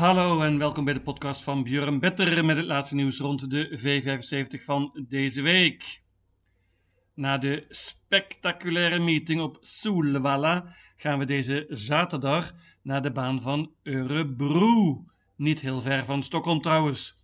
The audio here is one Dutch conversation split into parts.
Hallo en welkom bij de podcast van Björn Better met het laatste nieuws rond de V75 van deze week. Na de spectaculaire meeting op Solvalla gaan we deze zaterdag naar de baan van Örebro. Niet heel ver van Stockholm trouwens.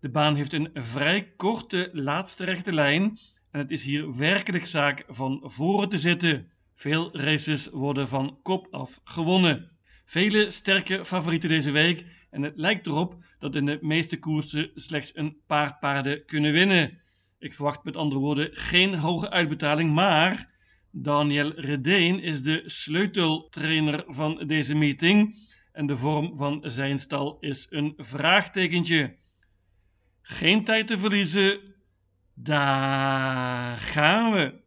De baan heeft een vrij korte laatste rechte lijn en het is hier werkelijk zaak van voren te zitten. Veel races worden van kop af gewonnen. Vele sterke favorieten deze week en het lijkt erop dat in de meeste koersen slechts een paar paarden kunnen winnen. Ik verwacht met andere woorden geen hoge uitbetaling, maar Daniel Redeen is de sleuteltrainer van deze meeting en de vorm van zijn stal is een vraagtekentje. Geen tijd te verliezen, daar gaan we.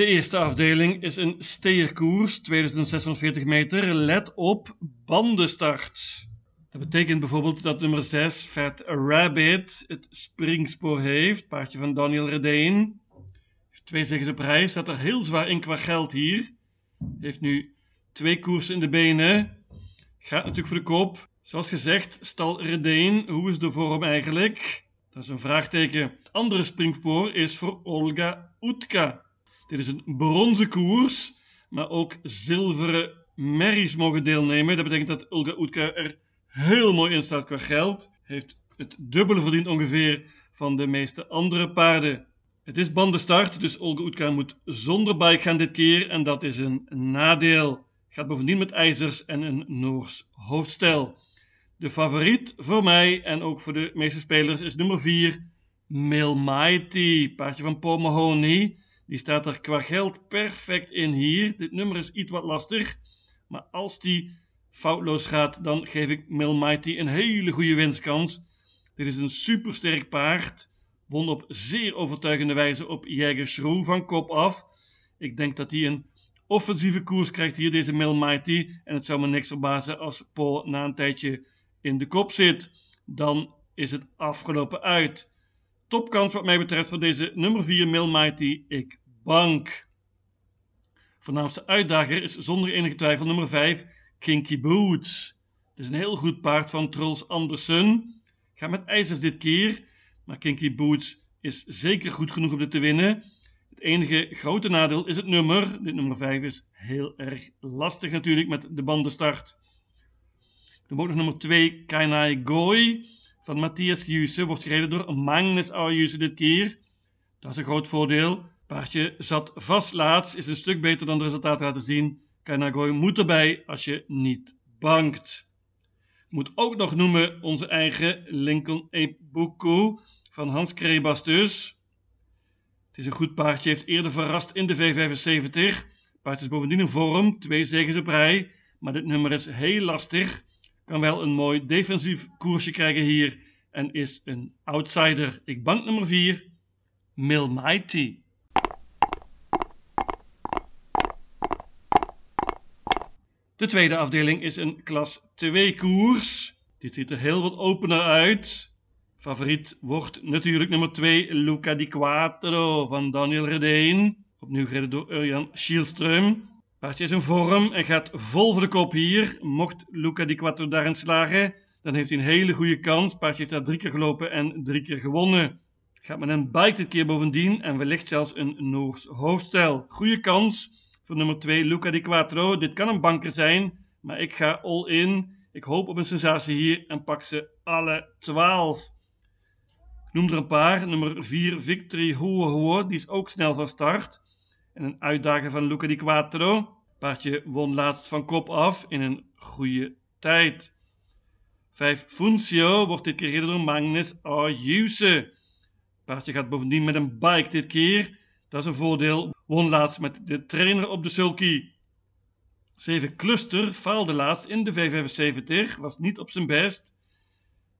De eerste afdeling is een steerkoers, 2640 meter. Let op, bandenstart. Dat betekent bijvoorbeeld dat nummer 6, Fat Rabbit, het springspoor heeft. Paardje van Daniel Redeen. Heeft twee zegens op rij, staat er heel zwaar in qua geld hier. Heeft nu twee koersen in de benen. Gaat natuurlijk voor de kop. Zoals gezegd, stal Redeen. Hoe is de vorm eigenlijk? Dat is een vraagteken. Het andere springspoor is voor Olga Utka. Dit is een bronzen koers, maar ook zilveren merries mogen deelnemen. Dat betekent dat Olga Utka er heel mooi in staat qua geld. Heeft het dubbele verdiend ongeveer van de meeste andere paarden. Het is bandenstart, dus Olga Utka moet zonder bike gaan dit keer en dat is een nadeel. Gaat bovendien met ijzers en een Noors hoofdstel. De favoriet voor mij en ook voor de meeste spelers is nummer 4, Milmighty, paardje van Paul Mahoney. Die staat er qua geld perfect in hier. Dit nummer is iets wat lastig. Maar als die foutloos gaat, dan geef ik Milmighty een hele goede winstkans. Dit is een supersterk paard. Won op zeer overtuigende wijze op Jäger van kop af. Ik denk dat hij een offensieve koers krijgt hier, deze Milmighty. En het zou me niks verbazen als Paul na een tijdje in de kop zit. Dan is het afgelopen uit. Topkans wat mij betreft voor deze nummer 4 Milmighty. Ik bank. Voornaamste uitdager is zonder enige twijfel nummer 5, Kinky Boots. Het is een heel goed paard van Truls Andersen. Ga met ijzers dit keer, maar Kinky Boots is zeker goed genoeg om dit te winnen. Het enige grote nadeel is het nummer. Dit nummer 5 is heel erg lastig natuurlijk met de bandenstart. Wordt nog nummer 2, Kainai Goy van Matthias Juse. Wordt gereden door Magnus Ayuse dit keer. Dat is een groot voordeel. Paardje zat vast laatst, is een stuk beter dan de resultaten laten zien. Kainagoy moet erbij als je niet bankt. Moet ook nog noemen onze eigen Lincoln Ebuku van Hans Krebas dus. Het is een goed paardje, heeft eerder verrast in de V75. Paardje is bovendien in vorm, twee zegens op rij. Maar dit nummer is heel lastig. Kan wel een mooi defensief koersje krijgen hier. En is een outsider. Ik bank nummer 4, Milmighty. De tweede afdeling is een klas 2 koers. Dit ziet er heel wat opener uit. Favoriet wordt natuurlijk nummer 2 Luca di Quattro van Daniel Redeen. Opnieuw gereden door Urjan Schielström. Paardje is in vorm en gaat vol voor de kop hier. Mocht Luca di Quattro daarin slagen, dan heeft hij een hele goede kans. Paardje heeft daar drie keer gelopen en drie keer gewonnen. Gaat met een bike dit keer bovendien en wellicht zelfs een Noors hoofdstel. Goede kans voor nummer 2, Luca Di Quattro. Dit kan een banker zijn, maar ik ga all in. Ik hoop op een sensatie hier en pak ze alle 12. Ik noem er een paar. Nummer 4, Victory Hoe Hoe. Die is ook snel van start. En een uitdager van Luca Di Quattro. Paardje won laatst van kop af in een goede tijd. 5 Funcio wordt dit keer gereden door Magnus Ayuse. Paardje gaat bovendien met een bike dit keer. Dat is een voordeel. Won laatst met de trainer op de sulky. 7 Cluster faalde laatst in de V75, was niet op zijn best.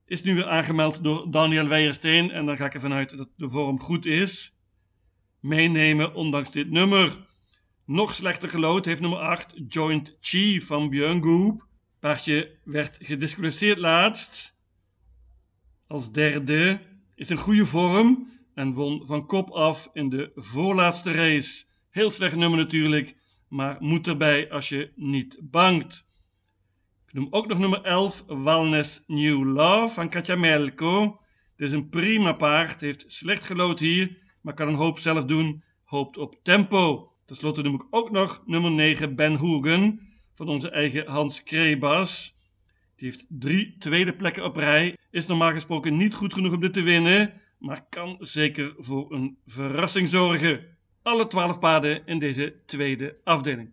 Is nu weer aangemeld door Daniel Weijersteen en dan ga ik ervan uit dat de vorm goed is. Meenemen ondanks dit nummer. Nog slechter gelood heeft nummer 8 Joint Chi van Björn Goop. Paardje werd gedisqualificeerd laatst. Als derde is een goede vorm en won van kop af in de voorlaatste race. Heel slecht nummer natuurlijk, maar moet erbij als je niet bangt. Ik noem ook nog nummer 11, Wellness New Love van Katja Melko. Dit is een prima paard, heeft slecht gelood hier, maar kan een hoop zelf doen, hoopt op tempo. Ten slotte noem ik ook nog nummer 9, Ben Hogan van onze eigen Hans Krebas. Die heeft drie tweede plekken op rij. Is normaal gesproken niet goed genoeg om dit te winnen, maar kan zeker voor een verrassing zorgen. Alle twaalf paarden in deze tweede afdeling.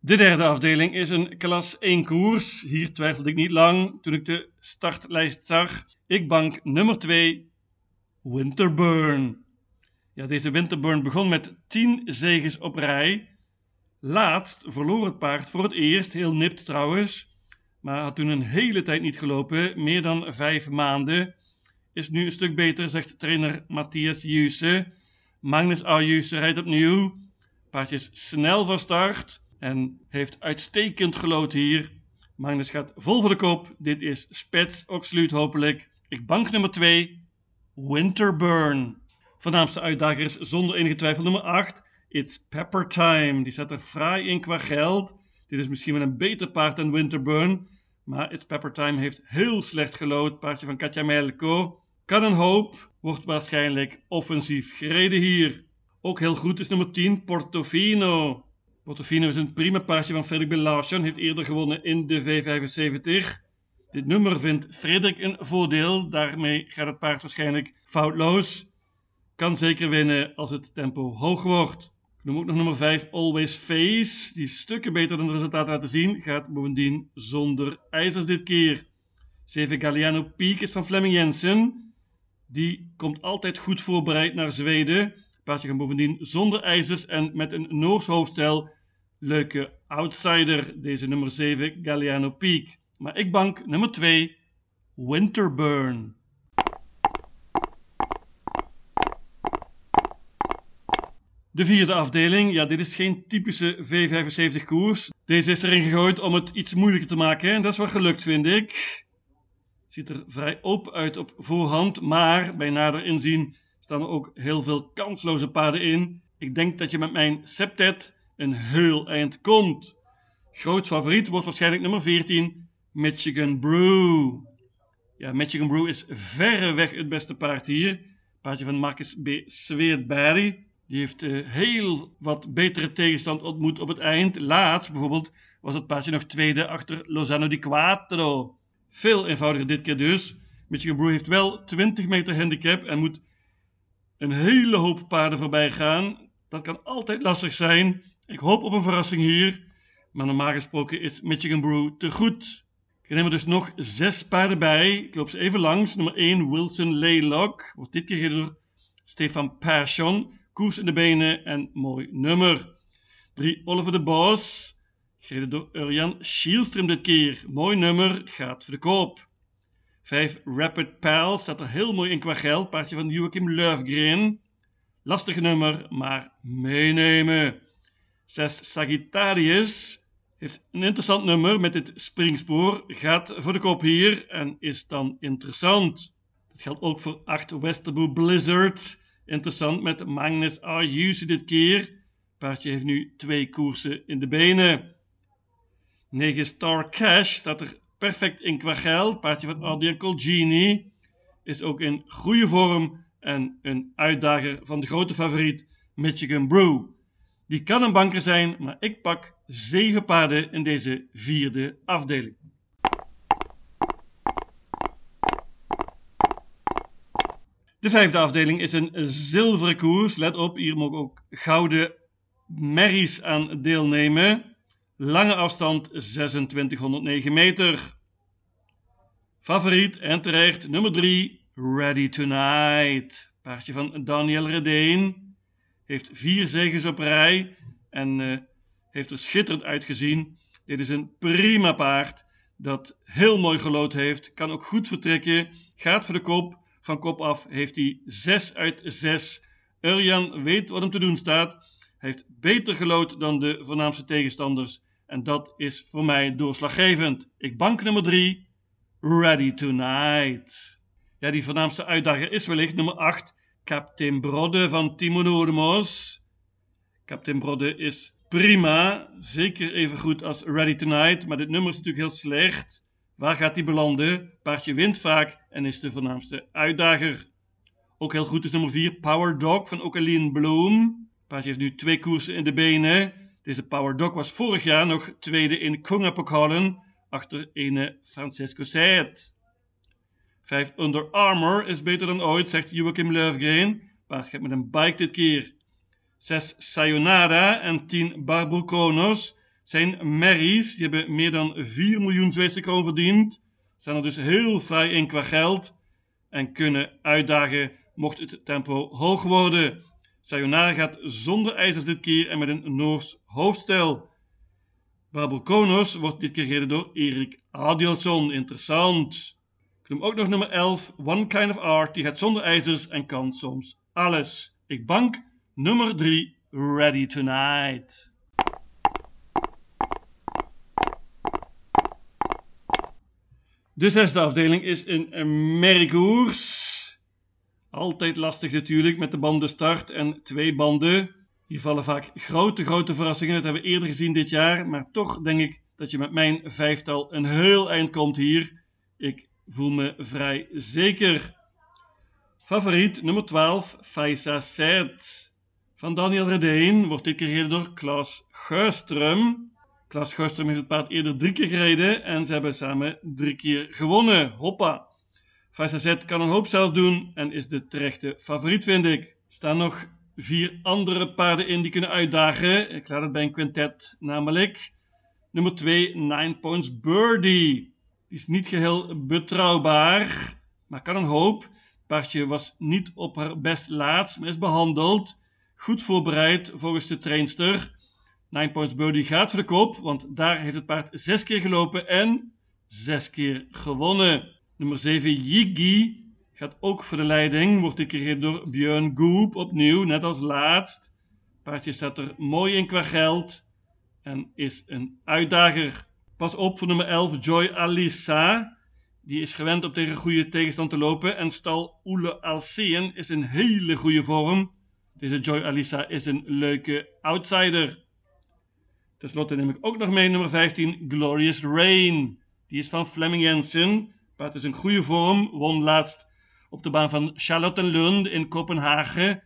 De derde afdeling is een klas 1 koers. Hier twijfelde ik niet lang toen ik de startlijst zag. Ik bank nummer 2, Winterburn. Ja, deze Winterburn begon met 10 zegens op rij. Laatst verloor het paard voor het eerst, heel nipt trouwens, maar had toen een hele tijd niet gelopen, meer dan 5 maanden. Is nu een stuk beter, zegt trainer Matthias Juse. Magnus A. Juse rijdt opnieuw. Paardje is snel van start en heeft uitstekend gelood hier. Magnus gaat vol voor de kop. Dit is spets, absoluut hopelijk. Ik bank nummer 2, Winterburn. Voornaamste uitdagers zonder enige twijfel nummer 8, It's Pepper Time. Die zet er fraai in qua geld. Dit is misschien wel een beter paard dan Winterburn. Maar It's Pepper Time heeft heel slecht gelood. Paardje van Katja. Kan een hoop. Wordt waarschijnlijk offensief gereden hier. Ook heel goed is nummer 10, Portofino. Portofino is een prima paardje van Frederik Belasjon. Heeft eerder gewonnen in de V75. Dit nummer vindt Frederik een voordeel. Daarmee gaat het paard waarschijnlijk foutloos. Kan zeker winnen als het tempo hoog wordt. Noem ook nog nummer 5, Always Face. Die stukken beter dan de resultaten laten zien. Gaat bovendien zonder ijzers dit keer. 7 Galliano Peak is van Fleming Jensen. Die komt altijd goed voorbereid naar Zweden. Paardje gaat bovendien zonder ijzers en met een Noors hoofdstel. Leuke outsider, deze nummer 7 Galliano Peak. Maar ik bank nummer 2, Winterburn. De vierde afdeling, ja, dit is geen typische V75 koers. Deze is erin gegooid om het iets moeilijker te maken en dat is wel gelukt, vind ik. Ziet er vrij open uit op voorhand, maar bij nader inzien staan er ook heel veel kansloze paarden in. Ik denk dat je met mijn septet een heel eind komt. Groot favoriet wordt waarschijnlijk nummer 14, Michigan Brew. Ja, Michigan Brew is verreweg het beste paard hier. Paardje van Marcus B. Sweetberry. Die heeft uh, heel wat betere tegenstand ontmoet op het eind. Laatst bijvoorbeeld was het paardje nog tweede achter Lozano di Quattro. Veel eenvoudiger dit keer dus. Michigan Brew heeft wel 20 meter handicap en moet een hele hoop paarden voorbij gaan. Dat kan altijd lastig zijn. Ik hoop op een verrassing hier. Maar normaal gesproken is Michigan Brew te goed. Ik neem er dus nog zes paarden bij. Ik loop ze even langs. Nummer 1 Wilson Laylock. Wordt dit keer door Stefan Passion. Koers in de benen en mooi nummer. 3 Oliver de Bos. Gereden door Urjan Schielström dit keer. Mooi nummer, gaat voor de koop. 5 Rapid Pal staat er heel mooi in qua geld. Paardje van Joachim Löfgren. Lastig nummer, maar meenemen. 6 Sagittarius heeft een interessant nummer met dit springspoor. Gaat voor de kop hier en is dan interessant. Dat geldt ook voor 8 Westerbo Blizzard. Interessant met Magnus Ayuse dit keer. Paardje heeft nu twee koersen in de benen. 9 Star Cash staat er perfect in qua geld. Paardje van Adrian Colgini is ook in goede vorm en een uitdager van de grote favoriet Michigan Brew. Die kan een banker zijn, maar ik pak zeven paarden in deze vierde afdeling. De vijfde afdeling is een zilveren koers. Let op, hier mogen ook gouden merries aan deelnemen. Lange afstand 2609 meter. Favoriet en terecht nummer 3, Ready Tonight. Paardje van Daniel Redeen. Heeft vier zegens op rij en uh, heeft er schitterend uitgezien. Dit is een prima paard dat heel mooi gelood heeft. Kan ook goed vertrekken. Gaat voor de kop. Van kop af heeft hij 6 uit 6. Urjan weet wat hem te doen staat. Hij heeft beter gelood dan de voornaamste tegenstanders. En dat is voor mij doorslaggevend. Ik bank nummer 3. Ready Tonight. Ja, die voornaamste uitdager is wellicht nummer 8. Captain Brodde van Timo Noordemos. Captain Brodde is prima, zeker even goed als Ready Tonight, maar dit nummer is natuurlijk heel slecht. Waar gaat hij belanden? Paardje wint vaak en is de voornaamste uitdager. Ook heel goed is nummer 4 Power Dog van Ocaline Bloom. Paardje heeft nu twee koersen in de benen. Deze Power Dog was vorig jaar nog tweede in Kongapokalen achter ene Francesco Seid. 5 Under Armour is beter dan ooit, zegt Joachim Löfgren. Paard gaat met een bike dit keer. 6 Sayonara en 10 Barbuconos zijn merries. Die hebben meer dan 4 miljoen Zweedse kroon verdiend. Zijn er dus heel vrij in qua geld. En kunnen uitdagen mocht het tempo hoog worden. Sayonara gaat zonder ijzers dit keer en met een Noors hoofdstel. Barbuconos wordt dit keer gereden door Erik Adielson. Interessant. Ik noem ook nog nummer 11, One Kind of Art. Die gaat zonder ijzers en kan soms alles. Ik bank nummer 3, Ready Tonight. De zesde afdeling is een merkkoers. Altijd lastig natuurlijk met de banden start en twee banden. Hier vallen vaak grote, grote verrassingen. Dat hebben we eerder gezien dit jaar. Maar toch denk ik dat je met mijn vijftal een heel eind komt hier. Ik voel me vrij zeker. Favoriet nummer 12, Faisa Set. Van Daniel Redeen wordt dit door Klaas Geustrum. Klaas Geustrum heeft het paard eerder drie keer gereden en ze hebben samen drie keer gewonnen. Hoppa! Faisa Set kan een hoop zelf doen en is de terechte favoriet, vind ik. Er staan nog vier andere paarden in die kunnen uitdagen. Ik laat het bij een quintet, namelijk nummer 2, Nine Points Birdie. Die is niet geheel betrouwbaar, maar kan een hoop. Paardje was niet op haar best laatst, maar is behandeld. Goed voorbereid volgens de trainster. Nine Points Birdie gaat voor de kop, want daar heeft het paard zes keer gelopen en zes keer gewonnen. Nummer 7, Yigi, gaat ook voor de leiding. Wordt gecreëerd door Björn Goop opnieuw, net als laatst. Paardje staat er mooi in qua geld en is een uitdager. Pas op voor nummer 11, Joy Alissa. Die is gewend op tegen goede tegenstand te lopen. En stal Oele Alceen is in hele goede vorm. Deze Joy Alissa is een leuke outsider. Ten slotte neem ik ook nog mee nummer 15, Glorious Rain. Die is van Fleming Jensen. Paard is in goede vorm, won laatst op de baan van Charlottenlund in Kopenhagen,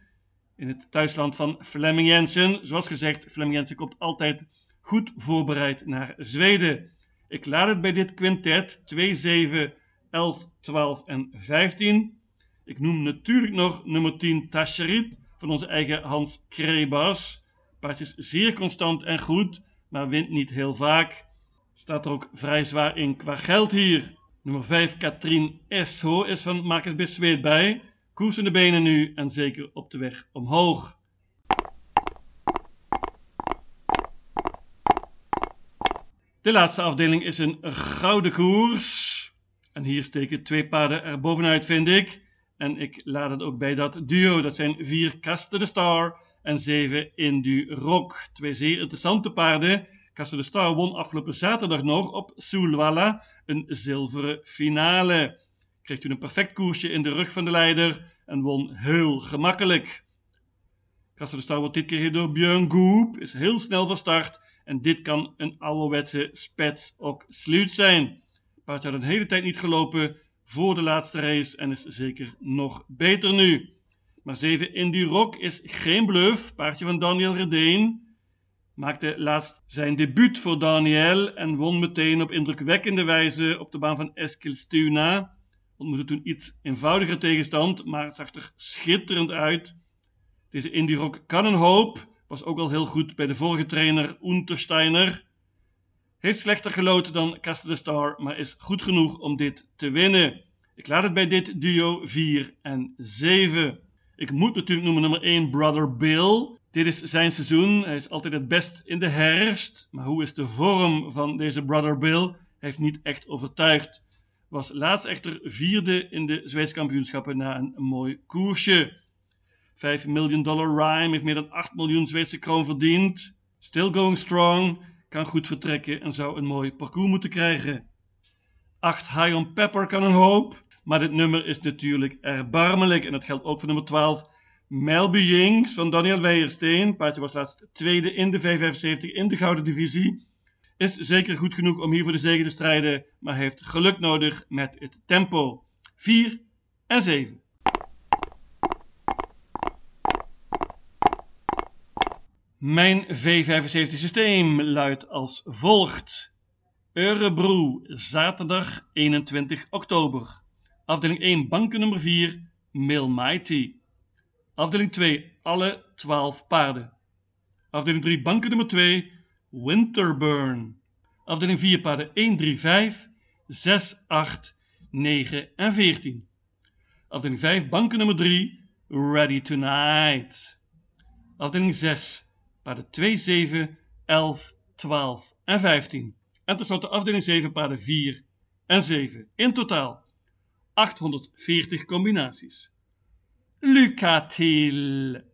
in het thuisland van Flemming Jensen. Zoals gezegd, Flemming Jensen komt altijd goed voorbereid naar Zweden. Ik laat het bij dit quintet 2, 7, 11, 12 en 15. Ik noem natuurlijk nog nummer 10 Tascherit van onze eigen Hans Krebas. Paard is zeer constant en goed, maar wint niet heel vaak. Staat er ook vrij zwaar in qua geld hier. Nummer 5, Katrien Esho, is van Marcus Bisweet bij. Koers in de benen nu en zeker op de weg omhoog. De laatste afdeling is een gouden koers. En hier steken twee paarden er bovenuit, vind ik. En ik laat het ook bij dat duo. Dat zijn vier Kasten de Star en zeven Indu Rock. Twee zeer interessante paarden Castle de Star won afgelopen zaterdag nog op Sulwala een zilveren finale. Kreeg toen een perfect koersje in de rug van de leider en won heel gemakkelijk. Castle de Star wordt dit keer door Björn Goop, is heel snel van start en dit kan een ouderwetse spets ook sluit zijn. Paard had een hele tijd niet gelopen voor de laatste race en is zeker nog beter nu. Maar 7 Indy Rock is geen bluff, paardje van Daniel Redeen maakte laatst zijn debuut voor Daniel en won meteen op indrukwekkende wijze op de baan van Eskilstuna. Ontmoette toen iets eenvoudiger tegenstand, maar het zag er schitterend uit. Deze Indie Rock kan een hoop, was ook al heel goed bij de vorige trainer Untersteiner. Heeft slechter geloten dan Castle Star, maar is goed genoeg om dit te winnen. Ik laat het bij dit duo 4 en 7. Ik moet natuurlijk noemen nummer 1 Brother Bill. Dit is zijn seizoen. Hij is altijd het best in de herfst. Maar hoe is de vorm van deze Brother Bill? Hij heeft niet echt overtuigd. Was laatst echter vierde in de Zweedse kampioenschappen na een mooi koersje. 5 miljoen dollar rhyme heeft meer dan 8 miljoen Zweedse kroon verdiend. Still going strong. Kan goed vertrekken en zou een mooi parcours moeten krijgen. 8 High on Pepper kan een hoop Maar dit nummer is natuurlijk erbarmelijk en dat geldt ook voor nummer 12. Melby Jinks van Daniel Weijersteen. Paardje was laatst tweede in de 575 in de Gouden Divisie. Is zeker goed genoeg om hier voor de zege te strijden, maar heeft geluk nodig met het tempo. 4 en 7. Mijn V75 systeem luidt als volgt. Eurebro, zaterdag 21 oktober. Afdeling 1, banken nummer 4, Mighty. Afdeling 2, alle 12 paarden. Afdeling 3, banken nummer 2, Winterburn. Afdeling 4, paarden 1, 3, 5, 6, 8, 9 en 14. Afdeling 5, banken nummer 3, Ready Tonight. Afdeling 6, paarden 2, 7, 11, 12 en 15. En tenslotte afdeling 7, paarden 4 en 7. In totaal 840 combinaties. Lucatil.